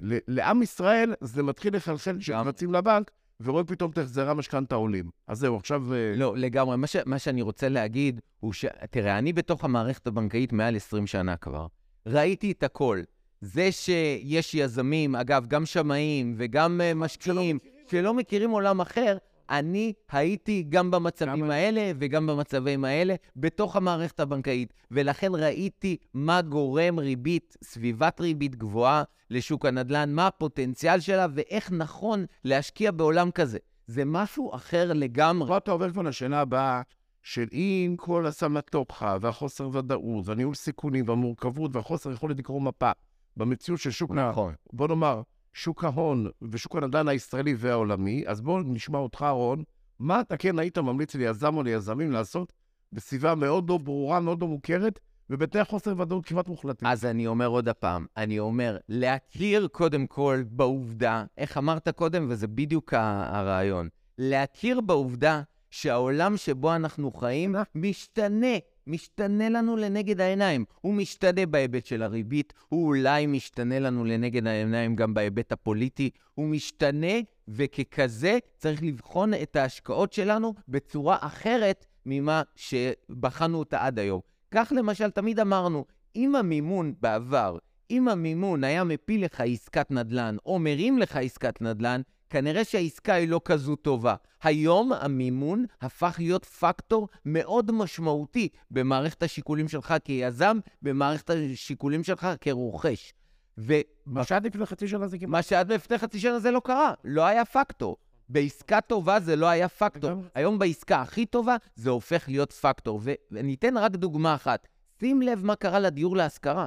ל- לעם ישראל זה מתחיל לחלחל כשרצים לבנק, ורואים פתאום את החזרי המשכנתה עולים. אז זהו, עכשיו... אה, לא, לגמרי. מה, ש, מה שאני רוצה להגיד הוא ש... תראה, אני בתוך המערכת הבנקאית מעל 20 שנה כבר. ראיתי את הכל. זה שיש יזמים, אגב, גם שמאים וגם uh, משקיעים, שלא מכירים עולם אחר, אני הייתי גם במצבים גם- האלה וגם במצבים האלה בתוך המערכת הבנקאית, ולכן ראיתי מה גורם ריבית, סביבת ריבית גבוהה לשוק הנדל"ן, מה הפוטנציאל שלה ואיך נכון להשקיע בעולם כזה. זה משהו אחר לגמרי. פה אתה עובר כבר לשאלה הבאה, של אם כל הסמטוחה והחוסר ודאות והניהול סיכונים והמורכבות והחוסר יכולת לקרוא מפה במציאות של שוק, נכון. בוא נאמר, שוק ההון ושוק הנדל"ן הישראלי והעולמי, אז בואו נשמע אותך, רון, מה אתה כן היית ממליץ ליזם או ליזמים לעשות בסביבה מאוד לא ברורה, מאוד לא מוכרת, ובתנאי חוסר ודאות כמעט מוחלטים. אז אני אומר עוד הפעם, אני אומר, להכיר קודם כל בעובדה, איך אמרת קודם, וזה בדיוק הרעיון, להכיר בעובדה שהעולם שבו אנחנו חיים משתנה, משתנה לנו לנגד העיניים. הוא משתנה בהיבט של הריבית, הוא אולי משתנה לנו לנגד העיניים גם בהיבט הפוליטי, הוא משתנה, וככזה צריך לבחון את ההשקעות שלנו בצורה אחרת ממה שבחנו אותה עד היום. כך למשל, תמיד אמרנו, אם המימון בעבר, אם המימון היה מפיל לך עסקת נדל"ן, או מרים לך עסקת נדל"ן, כנראה שהעסקה היא לא כזו טובה. היום המימון הפך להיות פקטור מאוד משמעותי במערכת השיקולים שלך כיזם, במערכת השיקולים שלך כרוכש. ומה מה שעד לפני חצי שנה זה כמעט... שעד לפני חצי שנה זה לא קרה, לא היה פקטור. בעסקה טובה זה לא היה פקטור. היום בעסקה הכי טובה זה הופך להיות פקטור. ו- ואני אתן רק דוגמה אחת. שים לב מה קרה לדיור להשכרה.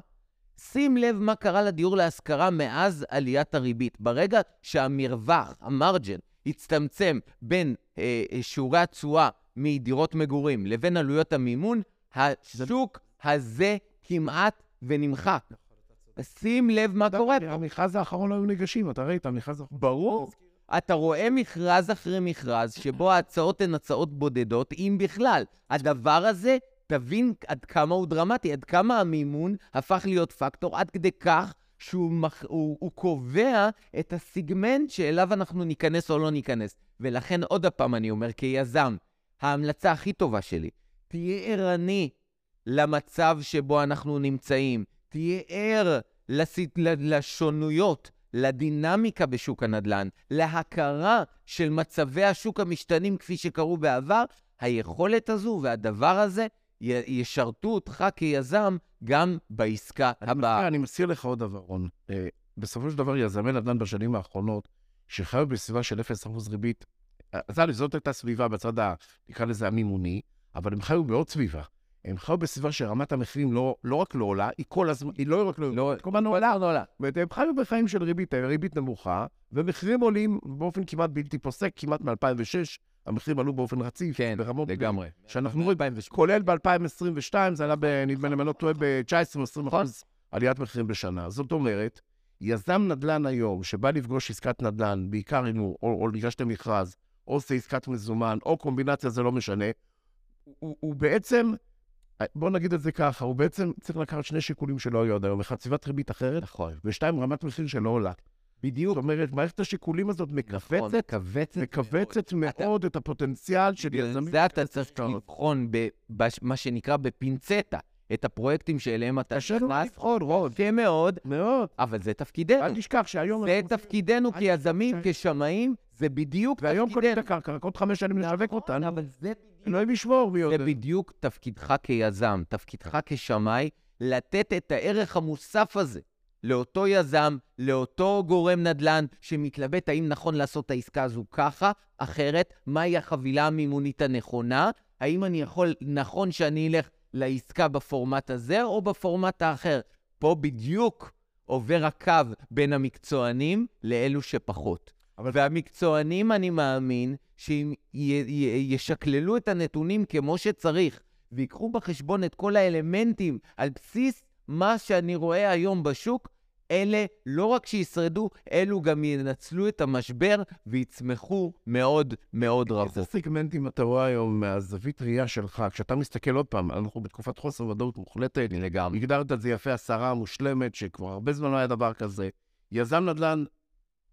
שים לב מה קרה לדיור להשכרה מאז עליית הריבית. ברגע שהמרווח, המרג'ן, הצטמצם בין אה, אה, שיעורי התשואה מדירות מגורים לבין עלויות המימון, השוק הזה כמעט ונמחק. שים לב מה קורה פה. המכרז האחרון לא היו ניגשים, אתה ראית, המכרז האחרון. ברור. אתה רואה מכרז אחרי מכרז, שבו ההצעות הן הצעות בודדות, אם בכלל. הדבר הזה, תבין עד כמה הוא דרמטי, עד כמה המימון הפך להיות פקטור, עד כדי כך שהוא מח... הוא, הוא קובע את הסיגמנט שאליו אנחנו ניכנס או לא ניכנס. ולכן עוד פעם אני אומר, כיזם, ההמלצה הכי טובה שלי, תהיה ערני למצב שבו אנחנו נמצאים. תהיה ער לס... לשונויות, לדינמיקה בשוק הנדל"ן, להכרה של מצבי השוק המשתנים כפי שקרו בעבר. היכולת הזו והדבר הזה ישרתו אותך כיזם גם בעסקה אני הבאה. מזכיר- אני מזכיר לך עוד דבר, רון. אה, בסופו של דבר, יזמי נדל"ן בשנים האחרונות, שחיו בסביבה של 0% ריבית, אה, אז א', זאת הייתה סביבה בצד, ה- נקרא לזה המימוני, אבל הם חיו בעוד סביבה. הם חיו בסביבה שרמת המחירים לא, לא רק לא עולה, היא כל הזמן, היא לא רק לא לא, היא כל הזמן עולה. לא עולה. זאת אומרת, הם חיו בחיים של ריבית, ריבית נמוכה, ומחירים עולים באופן כמעט בלתי פוסק, כמעט מ-2006, המחירים עלו באופן רציף. כן, ברמות לגמרי. שאנחנו רואים, כולל ב-2022, זה עלה, נדמה לי, אם אני לא טועה, ב-19 או 20 אחוז עליית מחירים בשנה. זאת אומרת, יזם נדל"ן היום, שבא לפגוש עסקת נדל"ן, בעיקר אם הוא, או, או ניגש למכרז, או עושה עסקת מזומן, או קומבינציה, זה לא משנה, הוא, הוא בעצם, בוא נגיד את זה ככה, הוא בעצם צריך לקחת שני שיקולים שלא היו עד היום. אחד, סביבת ריבית אחרת, נכון. ושתיים, רמת מחיר שלא עולה. בדיוק. זאת אומרת, מערכת השיקולים הזאת נכון, מכווצת, מכווצת מכווצת אתה- מאוד את הפוטנציאל של יזמים. זה אתה צריך. לבחון במה שנקרא בפינצטה את הפרויקטים שאליהם אתה קשה לנו נכנס. לבחון, רון. קשה מאוד, מאוד. אבל זה תפקידנו. אל תשכח שהיום... זה תפקידנו כיזמים. כשמאים, זה בדיוק והיום קונים תפקידנו. את הקרקע, רק עוד חמש שנים אותה. נכון, אבל זה אלוהים ישמור מי זה יודע. בדיוק תפקידך כיזם, תפקידך כשמאי, לתת את הערך המוסף הזה לאותו יזם, לאותו גורם נדל"ן שמתלבט האם נכון לעשות את העסקה הזו ככה, אחרת, מהי החבילה המימונית הנכונה, האם אני יכול, נכון שאני אלך לעסקה בפורמט הזה או בפורמט האחר. פה בדיוק עובר הקו בין המקצוענים לאלו שפחות. אבל- והמקצוענים, אני מאמין, שאם י- י- ישקללו את הנתונים כמו שצריך, ויקחו בחשבון את כל האלמנטים על בסיס מה שאני רואה היום בשוק, אלה לא רק שישרדו, אלו גם ינצלו את המשבר ויצמחו מאוד מאוד איזה רחוק. סגמנטים אתה רואה היום מהזווית ראייה שלך, כשאתה מסתכל עוד פעם, אנחנו בתקופת חוסר ודאות מוחלטת, לגמרי. הגדרת את זה יפה, השרה מושלמת, שכבר הרבה זמן לא היה דבר כזה. יזם נדל"ן,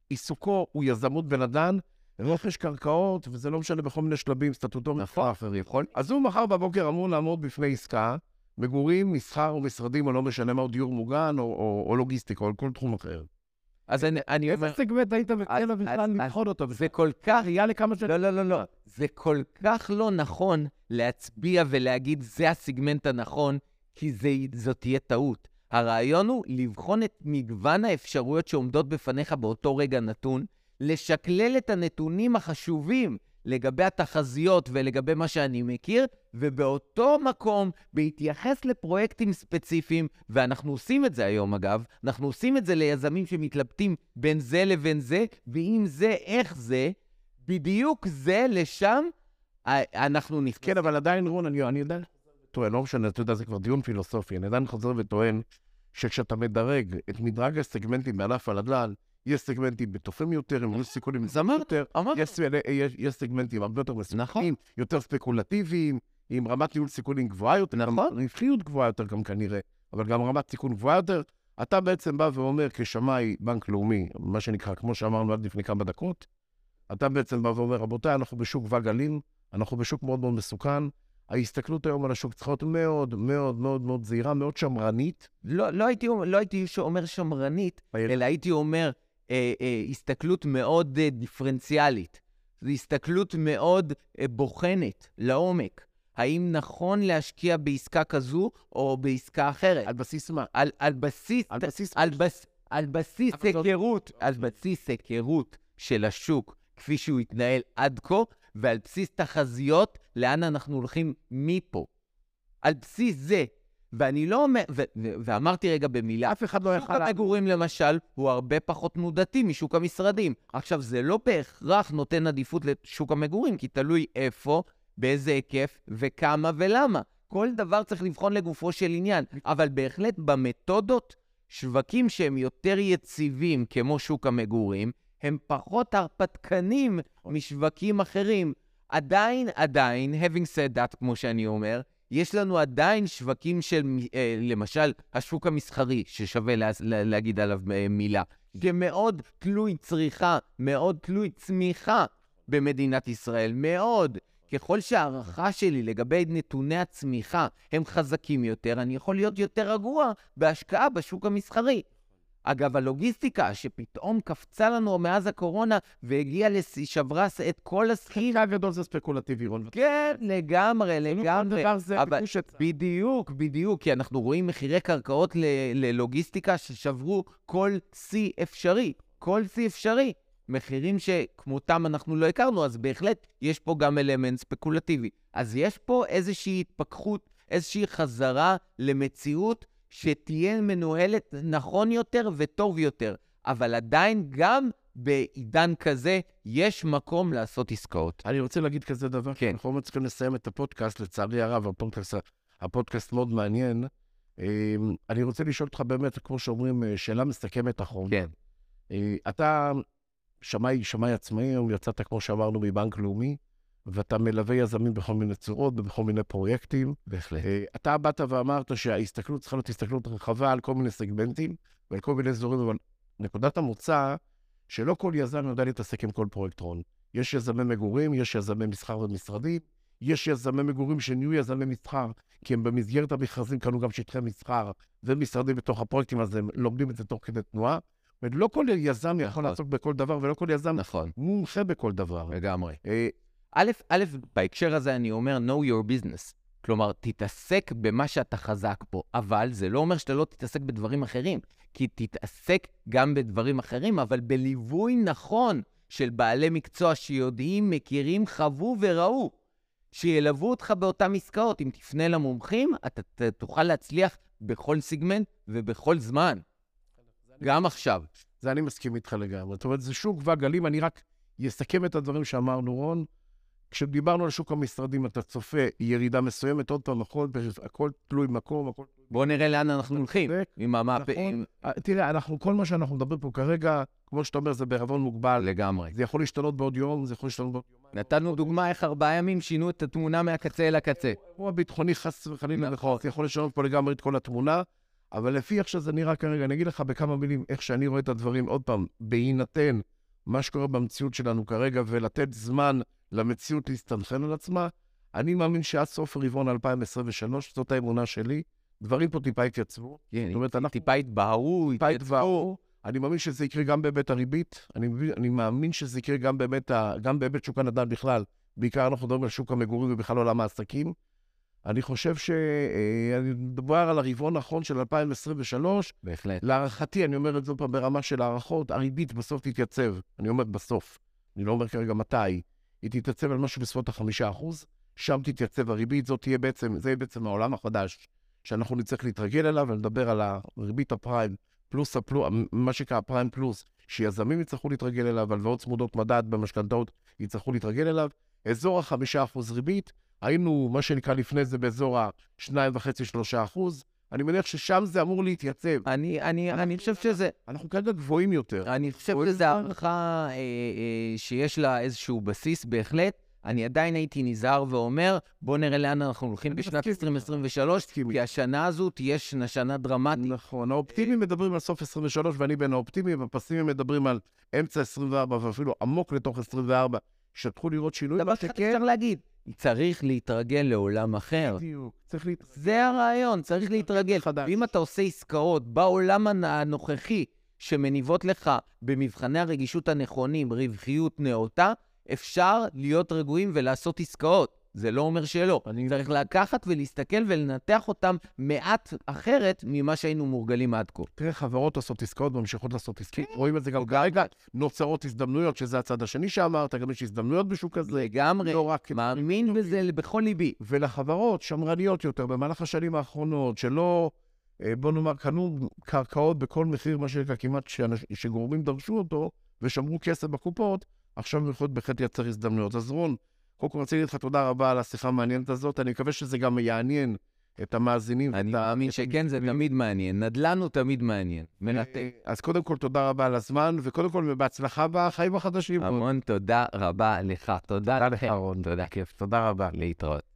עיסוקו הוא יזמות בנדל"ן, רכש קרקעות, וזה לא משנה בכל מיני שלבים סטטוטוריים נכון. אחרים. אז הוא מחר בבוקר אמור לעמוד בפני עסקה, מגורים, מסחר או משרדים, או לא משנה מה, או דיור מוגן, או, או, או לוגיסטיקה, או כל תחום אחר. אז אני, אני איזה אומר, סגמנט היית אז- מציע לו בכלל לבחון אותו? זה כל כך ראייה לכמה שנים? לא, לא, לא, לא. זה כל כך לא נכון להצביע ולהגיד זה הסגמנט הנכון, כי זה, זאת תהיה טעות. הרעיון הוא לבחון את מגוון האפשרויות שעומדות בפניך באותו רגע נתון, לשקלל את הנתונים החשובים לגבי התחזיות ולגבי מה שאני מכיר, ובאותו מקום, בהתייחס לפרויקטים ספציפיים, ואנחנו עושים את זה היום אגב, אנחנו עושים את זה ליזמים שמתלבטים בין זה לבין זה, ואם זה, איך זה, בדיוק זה, לשם אנחנו נכנסים. כן, אבל עדיין, רון, אני, אני עדיין טוען, לא משנה, אתה יודע, זה כבר דיון פילוסופי, אני עדיין חוזר וטוען שכשאתה מדרג את מדרג הסגמנטים בענף הנדל"ן, יש סגמנטים בטוחים יותר, עם סיכונים יותר. יש, סגמנטים הרבה יותר מסוכנים, נכון. יותר ספקולטיביים, עם רמת ניהול סיכונים גבוהה יותר, נכון. רווחיות גבוהה יותר גם כנראה, אבל גם רמת סיכון גבוהה יותר. אתה בעצם בא ואומר, כשמאי בנק לאומי, מה שנקרא, כמו שאמרנו עד לפני כמה דקות, אתה בעצם בא ואומר, רבותיי, אנחנו בשוק וגלים, אנחנו בשוק מאוד מאוד מסוכן, ההסתכלות היום על השוק צריכה להיות מאוד מאוד מאוד מאוד זהירה, מאוד שמרנית. לא, לא, הייתי, לא הייתי אומר שמרנית, אלא הייתי אומר אה, אה, הסתכלות מאוד אה, דיפרנציאלית. זו הסתכלות מאוד אה, בוחנת, לעומק. האם נכון להשקיע בעסקה כזו או בעסקה אחרת? על בסיס מה? על, על בסיס, על בסיס... על, בס, על בסיס אבל זאת- היכרות, על בסיס היכרות של השוק כפי שהוא התנהל עד כה, ועל בסיס תחזיות לאן אנחנו הולכים מפה. על בסיס זה. ואני לא אומר, ו- ו- ואמרתי רגע במילה, אף אחד לא שוק יכל... המגורים למשל הוא הרבה פחות תנודתי משוק המשרדים. עכשיו, זה לא בהכרח נותן עדיפות לשוק המגורים, כי תלוי איפה, באיזה היקף וכמה ולמה. כל דבר צריך לבחון לגופו של עניין, אבל בהחלט במתודות, שווקים שהם יותר יציבים, כמו שוק המגורים, הם פחות הרפתקנים משווקים אחרים. עדיין, עדיין, having said that, כמו שאני אומר, יש לנו עדיין שווקים של, אה, למשל, השוק המסחרי, ששווה לה, לה, להגיד עליו אה, מילה, שמאוד תלוי צריכה, מאוד תלוי צמיחה במדינת ישראל, מאוד. ככל שההערכה שלי לגבי נתוני הצמיחה הם חזקים יותר, אני יכול להיות יותר רגוע בהשקעה בשוק המסחרי. אגב, הלוגיסטיקה שפתאום קפצה לנו מאז הקורונה והגיעה לשיא, שברה את כל הסקין. חלקה הגדול זה ספקולטיבי, רון. כן, לגמרי, לגמרי. דבר זה ביקוש. בדיוק, בדיוק, כי אנחנו רואים מחירי קרקעות ללוגיסטיקה ששברו כל שיא אפשרי, כל שיא אפשרי. מחירים שכמותם אנחנו לא הכרנו, אז בהחלט יש פה גם אלמנט ספקולטיבי. אז יש פה איזושהי התפכחות, איזושהי חזרה למציאות שתהיה מנוהלת נכון יותר וטוב יותר. אבל עדיין, גם בעידן כזה, יש מקום לעשות עסקאות. אני רוצה להגיד כזה דבר, כן. אנחנו לא מצליחים לסיים את הפודקאסט, לצערי הרב, הפודקאסט, הפודקאסט מאוד מעניין. אה, אני רוצה לשאול אותך באמת, כמו שאומרים, אה, שאלה מסכמת אחרונה. כן. אה, אתה שמאי, שמאי עצמאי, יצאת, כמו שאמרנו, מבנק לאומי, ואתה מלווה יזמים בכל מיני צורות ובכל מיני פרויקטים. בהחלט. אה, אתה באת ואמרת שההסתכלות צריכה להיות הסתכלות רחבה על כל מיני סגמנטים ועל כל מיני אזורים, אבל נקודת המוצא, שלא כל יזם יודע להתעסק עם כל פרויקט הון. יש יזמי מגורים, יש יזמי מסחר ומשרדים, יש יזמי מגורים שנהיו יזמי מסחר, כי הם במסגרת המכרזים קנו גם שטחי מסחר ומשרדים בתוך הפרויקטים, אז הם לומדים את זה תוך כדי תנועה. לא כל יזם יכול נכון. לעסוק בכל דבר, ולא כל יזם נכון, מומחה בכל דבר. לגמרי. א', א', בהקשר הזה אני אומר, know your business. כלומר, תתעסק במה שאתה חזק בו, אבל זה לא אומר שאתה לא תתעסק בדברים אחרים, כי תתעסק גם בדברים אחרים, אבל בליווי נכון של בעלי מקצוע שיודעים, מכירים, חוו וראו, שילוו אותך באותן עסקאות. אם תפנה למומחים, אתה ת- תוכל להצליח בכל סיגמנט ובכל זמן. גם עכשיו. זה אני מסכים איתך לגמרי. זאת אומרת, זה שוק והגלים, אני רק אסכם את הדברים שאמרנו, רון. כשדיברנו על שוק המשרדים, אתה צופה ירידה מסוימת, עוד פעם, הכל, הכל תלוי מקום, הכל. בואו נראה לאן אנחנו הולכים. עם המהפ... נכון. אה, תראה, אנחנו, כל מה שאנחנו מדברים פה כרגע, כמו שאתה אומר, זה בערבון מוגבל. לגמרי. זה יכול להשתנות בעוד יום, זה יכול להשתנות בעוד יומיים. נתנו דוגמה איך ארבעה ימים שינו את התמונה מהקצה אל הקצה. אירוע ביטחוני חס וחלילה, נכון. זה יכול לשנות פה לגמרי את כל התמונה, אבל לפי איך שזה נראה כרגע, אני אגיד לך בכמה מילים איך שאני רואה את הדברים, עוד פעם, בהינתן מה שקורה במציאות שלנו כרגע, ולתת זמן למציאות להסתנכרן על עצמה, אני מאמין שעד סוף רבעון 2023, זאת האמונה שלי, דברים פה טיפה יתייצבו. כן, זאת אומרת, אנחנו טיפה התבהרו, התייצבו. אני מאמין שזה יקרה גם בהיבט הריבית, אני, אני מאמין שזה יקרה גם בהיבט, ה- גם בהיבט שוק הנדל"ן בכלל. בעיקר אנחנו מדברים על שוק המגורים ובכלל עולם העסקים. אני חושב שאני מדבר על הרבעון האחרון של 2023. בהחלט. להערכתי, אני אומר את זה פעם ברמה של הערכות, הריבית בסוף תתייצב. אני אומר בסוף. אני לא אומר כרגע מתי. היא תתייצב על משהו בסביבות החמישה אחוז, שם תתייצב הריבית, זאת תהיה בעצם, זה יהיה בעצם העולם החדש שאנחנו נצטרך להתרגל אליו, ולדבר על הריבית הפריים, פלוס הפלוס, מה שנקרא הפריים פלוס, שיזמים יצטרכו להתרגל אליו, הלוואות צמודות מדד במשכנתאות יצטרכו להתרגל אליו. אזור החמישה אחוז ריבית, היינו, מה שנקרא לפני זה, באזור השניים וחצי, שלושה אחוז. אני מניח ששם זה אמור להתייצב. אני, אני, אני חושב שזה, אנחנו כרגע גבוהים יותר. אני חושב שזו הערכה אה, אה, שיש לה איזשהו בסיס בהחלט. אני עדיין הייתי נזהר ואומר, בואו נראה לאן אנחנו הולכים בשנת מסכים איתך. 2023, מסכים כי השנה הזו תהיה שנה, דרמטית. נכון, האופטימיים מדברים על סוף 23, ואני בין האופטימיים, והפסימיים מדברים על אמצע 24, ואפילו עמוק לתוך 24, שתחו לראות שינוי. דבר שכן, אפשר להגיד, צריך להתרגל לעולם אחר. בדיוק, צריך להתרגל. זה הרעיון, צריך להתרגל. חדש. ואם אתה עושה עסקאות בעולם הנ- הנוכחי, שמניבות לך במבחני הרגישות הנכונים רווחיות נאותה, אפשר להיות רגועים ולעשות עסקאות. זה לא אומר שלא. אני- צריך לקחת ולהסתכל ולנתח אותם מעט אחרת ממה שהיינו מורגלים עד כה. תראה, חברות עושות עסקאות, ממשיכות לעשות עסקאות. רואים את זה גם כרגע, נוצרות הזדמנויות, שזה הצד השני שאמרת, גם יש הזדמנויות בשוק הזה. לגמרי, לא רק... מאמין בזה בכל ליבי. ולחברות שמרניות יותר במהלך השנים האחרונות, שלא, אה, בוא נאמר, קנו קרקעות בכל מחיר, מה שנקרא, כמעט שאנש, שגורמים דרשו אותו, ושמרו כסף בקופות, עכשיו הם יכולים בהחלט לייצר הזדמנויות. אז רון, קודם כל רציתי להגיד לך תודה רבה על השיחה המעניינת הזאת, אני מקווה שזה גם יעניין את המאזינים. אני מאמין שכן, זה תמיד מעניין. נדל"ן הוא תמיד מעניין. מרתק. אה, אז קודם כל, תודה רבה על הזמן, וקודם כל, בהצלחה בחיים החדשים. המון תודה רבה לך. תודה תודה לך, לכם. רון. תודה. כיף, תודה רבה. להתראות.